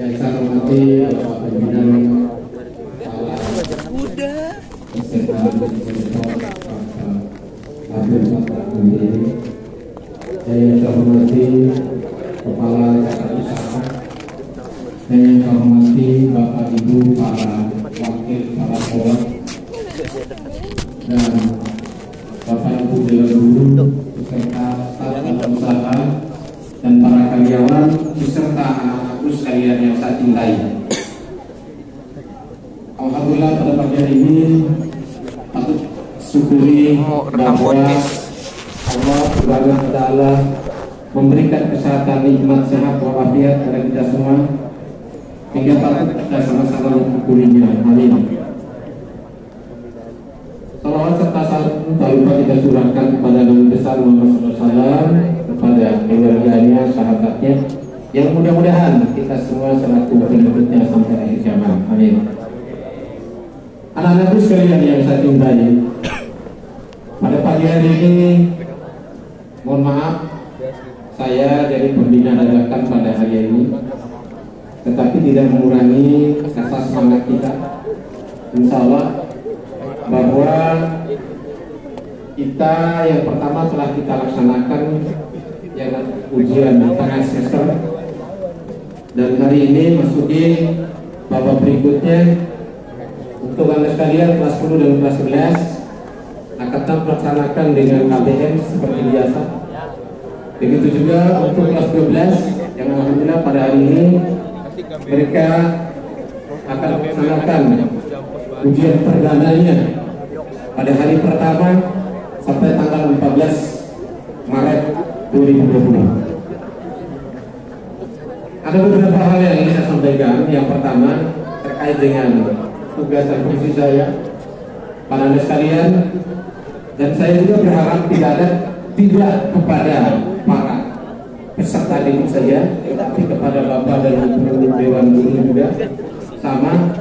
Yang saya hormati Bapak Pimpinan yang saya hormati Kepala yang saya hormati Bapak Ibu para wakil para dan Bapak Ibu Guru dan para karyawan beserta anak-anakku sekalian yang saya cintai. Alhamdulillah pada pagi hari ini patut syukuri bahwa Allah Subhanahu wa taala memberikan kesehatan nikmat sehat walafiat kepada kita semua hingga patut kita sama-sama mensyukurinya. Amin. Salawat serta salam tak lupa kita curahkan kepada Nabi besar Muhammad SAW kepada keluarganya, sahabatnya yang mudah-mudahan kita semua selaku pengikutnya sampai akhir zaman. Amin. Anak-anakku sekalian yang saya cintai, pada pagi hari ini, mohon maaf, saya dari pembina dadakan pada hari ini, tetapi tidak mengurangi rasa semangat kita. Insya Allah bahwa kita yang pertama telah kita laksanakan yang ujian di tengah semester dan hari ini masuki babak berikutnya untuk anda sekalian kelas 10 dan kelas 11 akan melaksanakan dengan KBM seperti biasa begitu juga untuk kelas 12 yang alhamdulillah pada hari ini mereka akan melaksanakan ujian perdananya pada hari pertama sampai tanggal 14 Maret 2020. Ada beberapa hal yang ingin saya sampaikan. Yang pertama terkait dengan tugas dan fungsi saya, para anda sekalian, dan saya juga berharap tidak ada tidak kepada para peserta didik saja, tetapi kepada bapak dan ibu dewan guru juga sama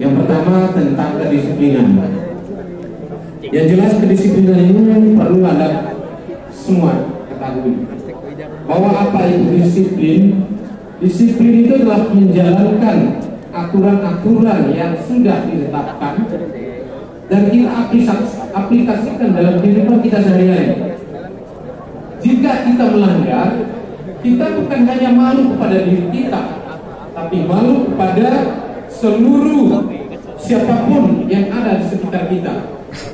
yang pertama tentang kedisiplinan. Yang jelas kedisiplinan ini perlu Anda semua ketahui. Bahwa apa itu disiplin? Disiplin itu adalah menjalankan aturan-aturan yang sudah ditetapkan dan kita aplikasikan dalam kehidupan kita sehari-hari. Jika kita melanggar, kita bukan hanya malu kepada diri kita, tapi malu kepada seluruh siapa pun yang ada di sekitar kita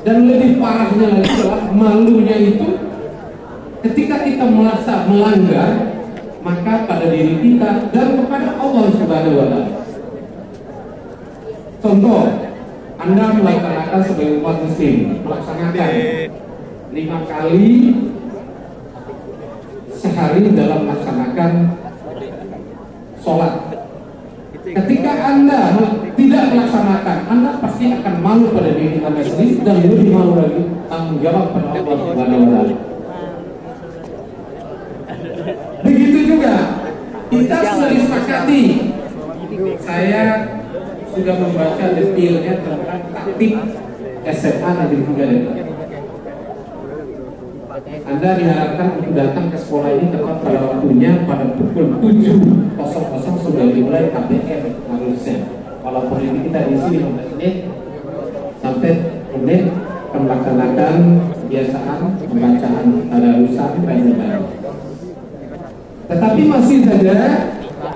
dan lebih parahnya lagi adalah malunya itu ketika kita merasa melanggar maka pada diri kita dan kepada Allah Subhanahu wa taala. Contoh, Anda melaksanakan sebagai umat muslim melaksanakan lima kali sehari dalam melaksanakan sholat Ketika Anda tidak melaksanakan, Anda pasti akan malu pada diri Anda sendiri dan lebih malu lagi tanggung jawab pada Allah Subhanahu wa. Begitu juga kita sudah disepakati. Saya sudah membaca detailnya tentang taktik SMA Negeri 3 dan anda diharapkan untuk datang ke sekolah ini tepat pada waktunya pada pukul 7.00 sudah dimulai KBM harusnya. Walaupun ini kita di sini 15 menit sampai menit melaksanakan kebiasaan pembacaan tadarusan dan Tetapi masih saja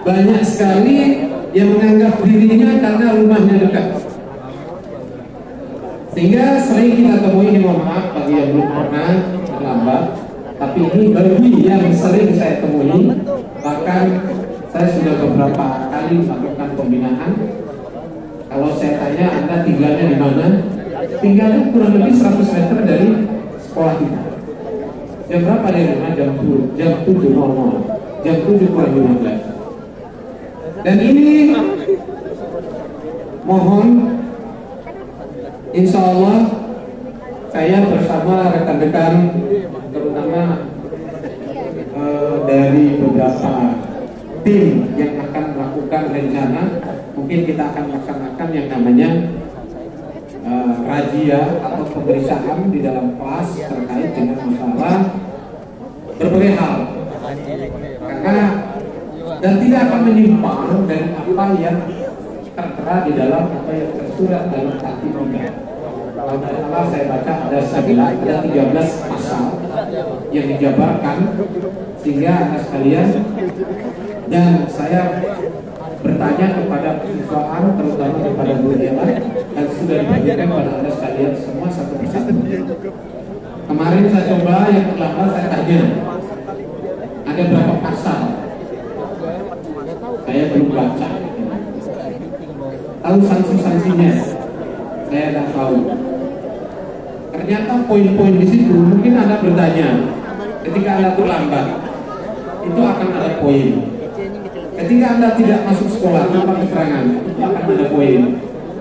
banyak sekali yang menganggap dirinya karena rumahnya dekat. Sehingga sering kita temui ini mohon maaf bagi yang belum pernah terlambat. Tapi ini bagi yang sering saya temui bahkan saya sudah beberapa kali melakukan pembinaan. Kalau saya tanya anda tinggalnya di mana? Tinggalnya kurang lebih 100 meter dari sekolah kita. Jam berapa dari rumah? Jam 7 jam 7.00 jam 7 kurang 15 dan ini mohon insya Allah saya bersama rekan-rekan terutama eh, dari beberapa tim yang akan melakukan rencana. Mungkin kita akan melaksanakan yang namanya eh, razia atau pemeriksaan di dalam kelas terkait dengan masalah berbagai hal karena dan tidak akan menyimpang dari apa yang tertera di dalam apa yang tersurat dalam hati kita. Kalau saya baca ada 9, ada 13 pasal yang dijabarkan sehingga anda sekalian dan saya bertanya kepada perusahaan terutama kepada Bu Ella dan sudah dibagikan kepada anda sekalian semua satu persatu. Kemarin saya coba yang terlambat saya tanya ada berapa pasal? Saya belum baca. Tahu sanksi-sanksinya? Saya tidak tahu. Ternyata poin-poin di situ mungkin anda bertanya ketika anda terlambat itu akan ada poin. Ketika anda tidak masuk sekolah tanpa keterangan itu akan ada poin.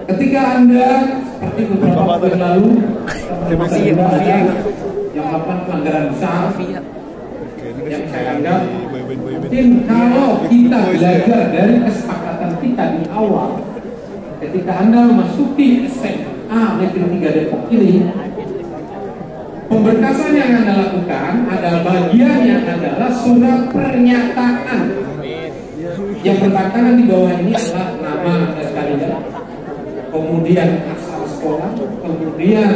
Ketika anda seperti beberapa waktu yang lalu yang melakukan pelanggaran besar yang saya anggap mungkin kalau kita belajar dari kesepakatan kita di awal ketika anda memasuki SMA Negeri 3 Depok ini pemberkasan yang anda lakukan ada bagian yang adalah surat pernyataan. Yang bertantangan di bawah ini adalah nama anda sekalian kemudian asal sekolah kemudian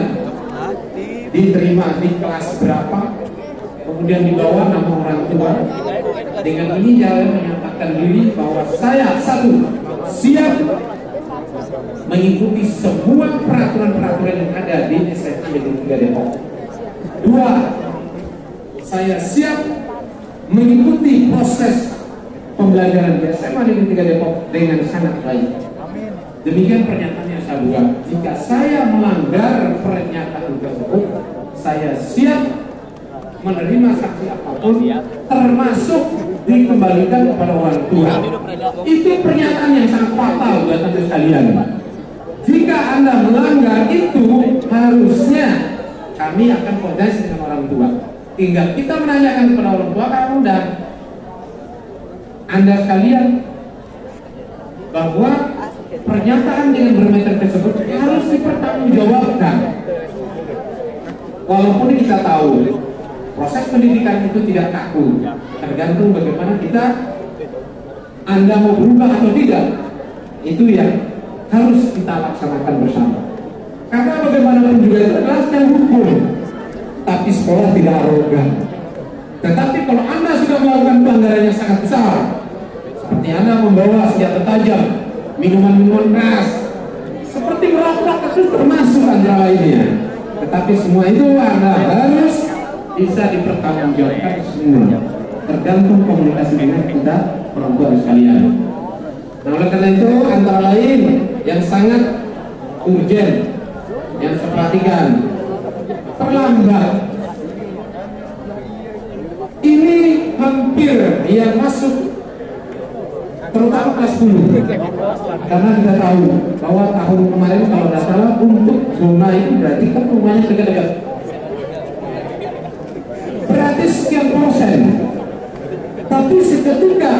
diterima di kelas berapa kemudian di bawah nama orang tua. Dengan ini jalan menyatakan diri bahwa saya satu siap mengikuti semua peraturan-peraturan yang ada di SMA Negeri 3 Depok. Dua saya siap mengikuti proses pembelajaran di SMA Negeri 3 Depok dengan sangat baik. Demikian pernyataan yang saya buat jika saya melanggar pernyataan tersebut saya siap menerima saksi apa pun termasuk dikembalikan kepada orang tua. Itu pernyataan yang sangat fatal buat anda sekalian. Jika anda melanggar itu harusnya kami akan koordinasi dengan orang tua. Tinggal kita menanyakan kepada orang tua kamu dan anda sekalian bahwa pernyataan dengan bermeter tersebut harus dipertanggungjawabkan. Walaupun kita tahu proses pendidikan itu tidak kaku. Tergantung bagaimana kita anda mau berubah atau tidak itu yang harus kita laksanakan bersama. Karena bagaimanapun juga itu secara hukum. Tapi sekolah tidak arogan. Tetapi kalau anda sudah melakukan pelanggaran yang sangat besar seperti anda membawa senjata tajam minuman-minuman keras seperti merokok itu termasuk antara lainnya. Tetapi semua itu anda harus bisa dipertanggungjawabkan. Semua tergantung komunikasi dengan kita tua sekalian. Nah oleh karena itu antara lain yang sangat urgent yang saya perhatikan terlambat ini hampir yang masuk terutama kelas 10 karena kita tahu bahwa tahun kemarin kalau tidak salah untuk zona itu berarti kan rumahnya dekat-dekat tapi seketika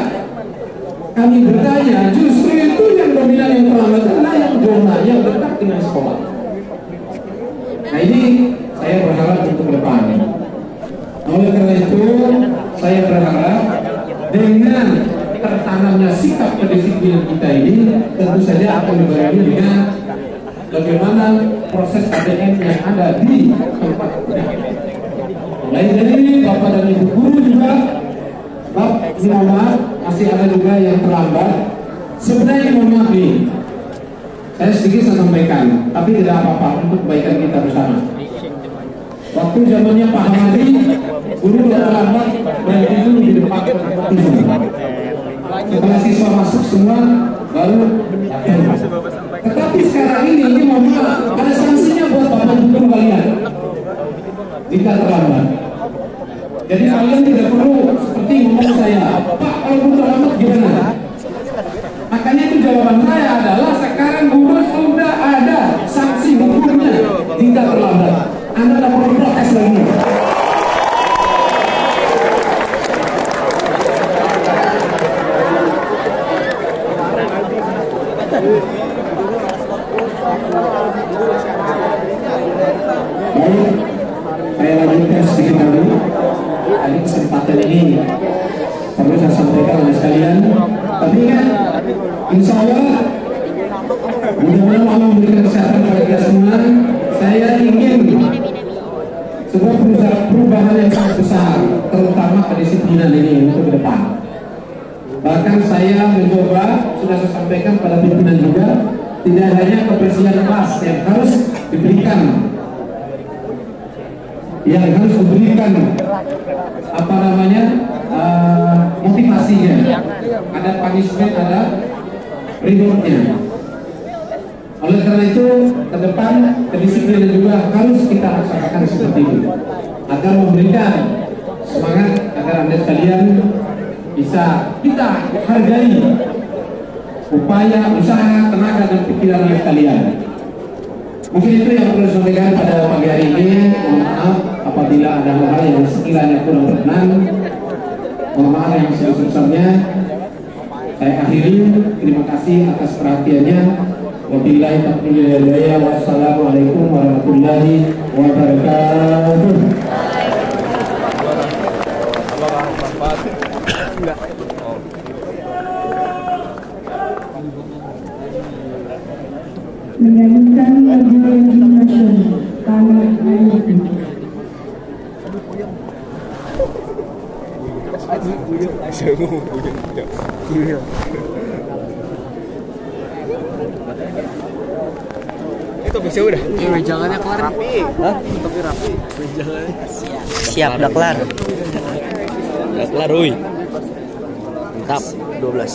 kami bertanya justru itu yang dominan yang terlambat adalah yang zona yang dekat dengan sekolah nah ini saya berharap untuk depan oleh karena itu saya berharap dengan tertanamnya sikap kedisiplinan kita ini tentu saja akan dibarengi dengan bagaimana proses KDN yang ada di tempat kita. Lain dari Bapak dan Ibu guru juga, Ini mohon maaf, masih ada juga yang terlambat. Sebenarnya mohon maaf nih, saya sedikit saya sampaikan, tapi tidak apa-apa untuk kebaikan kita bersama. Waktu zamannya Pak Hamadi, guru yang terlambat berarti itu di depan setelah siswa masuk semua baru. Tetapi sekarang ini ini mohon maaf ada sanksinya buat bapak guru kalian jika terlambat. Jadi kalian tidak perlu saya, Pak kalau guru terlambat gimana? Makanya itu jawaban saya adalah sekarang guru sudah ada sanksi hukumnya jika terlambat. Anda tidak perlu protes lagi. Baik, saya lanjutkan sedikit dulu. Tadi kesempatan ini saya sampaikan oleh sekalian Insya Allah mudah-mudahan Allah memberikan kesehatan kepada kita semua. Saya ingin sebuah perubahan yang sangat besar, terutama kedisiplinan ini untuk ke depan. Bahkan saya mencoba, sudah saya sampaikan pada pimpinan juga, tidak hanya kebersihan kelas yang harus diberikan yang harus diberikan apa namanya uh, motivasinya ada punishment ada rewardnya oleh karena itu ke depan kedisiplinan juga harus kita laksanakan seperti itu agar memberikan semangat agar anda sekalian bisa kita hargai upaya, usaha, tenaga dan pikiran anda sekalian. Mungkin itu yang perlu sampaikan pada pagi hari ini. Mohon maaf apabila ada hal-hal yang sekiranya kurang berkenan. Mohon maaf yang sebesar-besarnya. Saya akhiri. Terima kasih atas perhatiannya. Wabillahi taufiq Wassalamualaikum warahmatullahi wabarakatuh. menyanyikan Itu bisa udah. Ini wejangannya kelar. Rapi. Hah? Tapi rapi. Wejangannya. Siap, udah kelar. Udah kelar, woi. Mantap. 12.